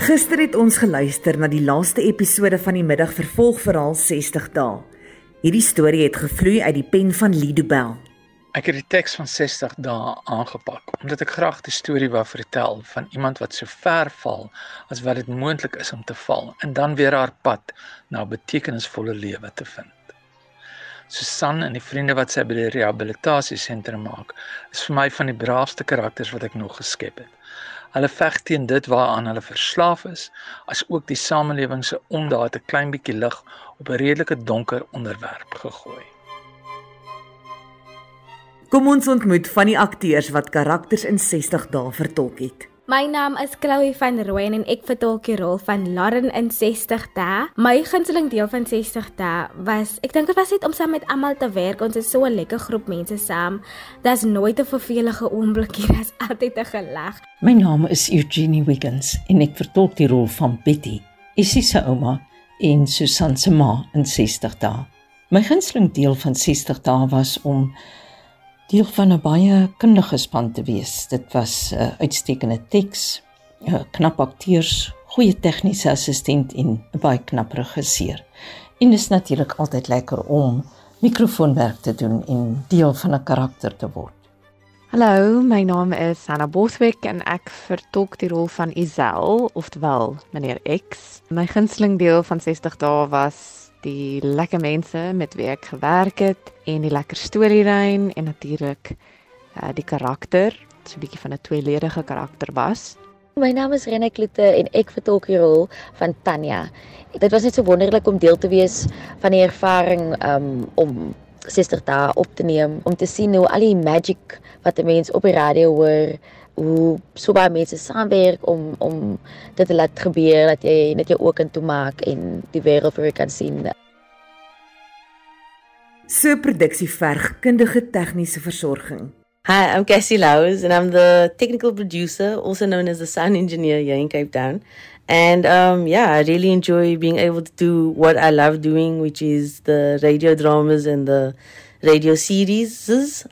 Gister het ons geluister na die laaste episode van die middag vervolgverhaal 60 dae. Hierdie storie het gevloei uit die pen van Lido Bell. Ek het die teks van 60 dae aangepak omdat ek graag die storie wou vertel van iemand wat so ver val as wat dit moontlik is om te val en dan weer haar pad na 'n betekenisvolle lewe te vind. Susan en die vriende wat sy by die rehabilitasiesentrum maak, is vir my van die braafste karakters wat ek nog geskep het. Hulle veg teen dit waaraan hulle verslaaf is, as ook die samelewing se ondaad 'n klein bietjie lig op 'n redelike donker onderwerp gegooi. Kom ons ontmoet van die akteurs wat karakters in 60 dae vertolk het. My naam is Chloe van Rooyen en ek vertolk die rol van Lauren in 60 dae. My gunsteling deel van 60 dae was, ek dink dit was net om saam met almal te werk. Ons is so 'n lekker groep mense saam. Daar's nooit 'n vervelige oombliekie, daar's altyd 'n gelag. My naam is Eugenie Wiggins en ek vertolk die rol van Betty, Issie se ouma en Susan se ma in 60 dae. My gunsteling deel van 60 dae was om deel van 'n baie kundige span te wees. Dit was 'n uh, uitstekende teks, uh, knap akteurs, goeie tegniese assistent en 'n baie knap regisseur. En dit is natuurlik altyd lekker om mikrofoonwerk te doen en deel van 'n karakter te word. Hallo, my naam is Anna Boswick en ek vertolk die rol van Isel, oftewel meneer X. My gunsteling deel van 60 dae was die lekker mense met wie ek gewerk het en die lekker storielyn en natuurlik uh, die karakter, so 'n bietjie van 'n tweeledige karakter was. My naam is Rene Kloete en ek vertolk die rol van Tanya. Dit was net so wonderlik om deel te wees van die ervaring um, om Sister daar op te neem om te sien hoe al die magic wat 'n mens op die radio hoor hoe so baie mense saamwerk om om dit te laat gebeur dat jy net jou oë kan toemaak en die wêreld vir jou kan sien. So produksie verg kundige tegniese versorging. Hi, I'm Cassie Lowes and I'm the technical producer, also known as the sound engineer here in Cape Town. And um, yeah, I really enjoy being able to do what I love doing, which is the radio dramas and the radio series.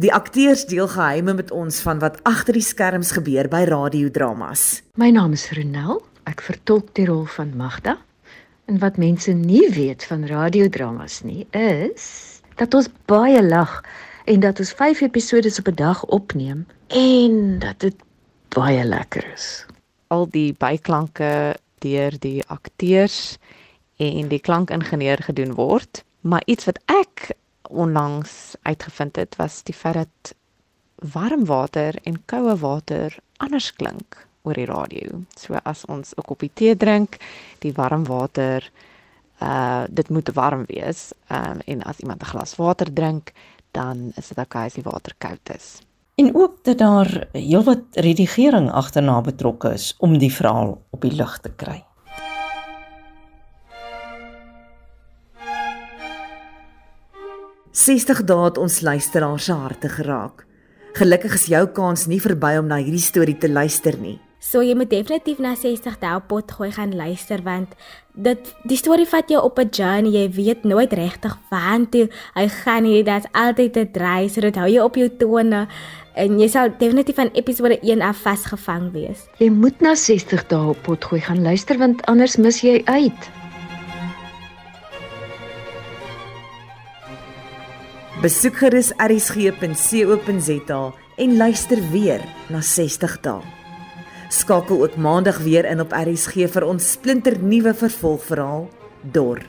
Die akteurs deel geheime met ons van wat agter die skerms gebeur by radiodramas. My naam is Renel. Ek vertolk die rol van Magda. En wat mense nie weet van radiodramas nie, is dat ons baie lag en dat ons 5 episode op 'n dag opneem en dat dit baie lekker is. Al die byklanke deur die akteurs en die klankingenieur gedoen word, maar iets wat ek onlangs uitgevind het was die feit dat warm water en koue water anders klink oor die radio. So as ons 'n koppie tee drink, die warm water uh dit moet warm wees. Um en as iemand 'n glas water drink, dan is dit okay as die water koud is. En ook dat daar heelwat redigering agterna betrokke is om die verhaal op die lug te kry. 60 dae het ons luisteraars se harte geraak. Gelukkig is jou kans nie verby om na hierdie storie te luister nie. So jy moet definitief na 60 dae pot gooi gaan luister want dit die storie vat jou op 'n journey. Jy weet nooit regtig waantoe hy gaan nie. Dit's altyd 'n draai, so dit hou jou op jou tone en jy sal definitief van episode 1 af vasgevang wees. Jy moet na 60 dae pot gooi gaan luister want anders mis jy uit. Besoek gerus rsg.co.za en luister weer na 60 dae. Skakel ook maandag weer in op RSG vir ons splinternuwe vervolgverhaal Dor.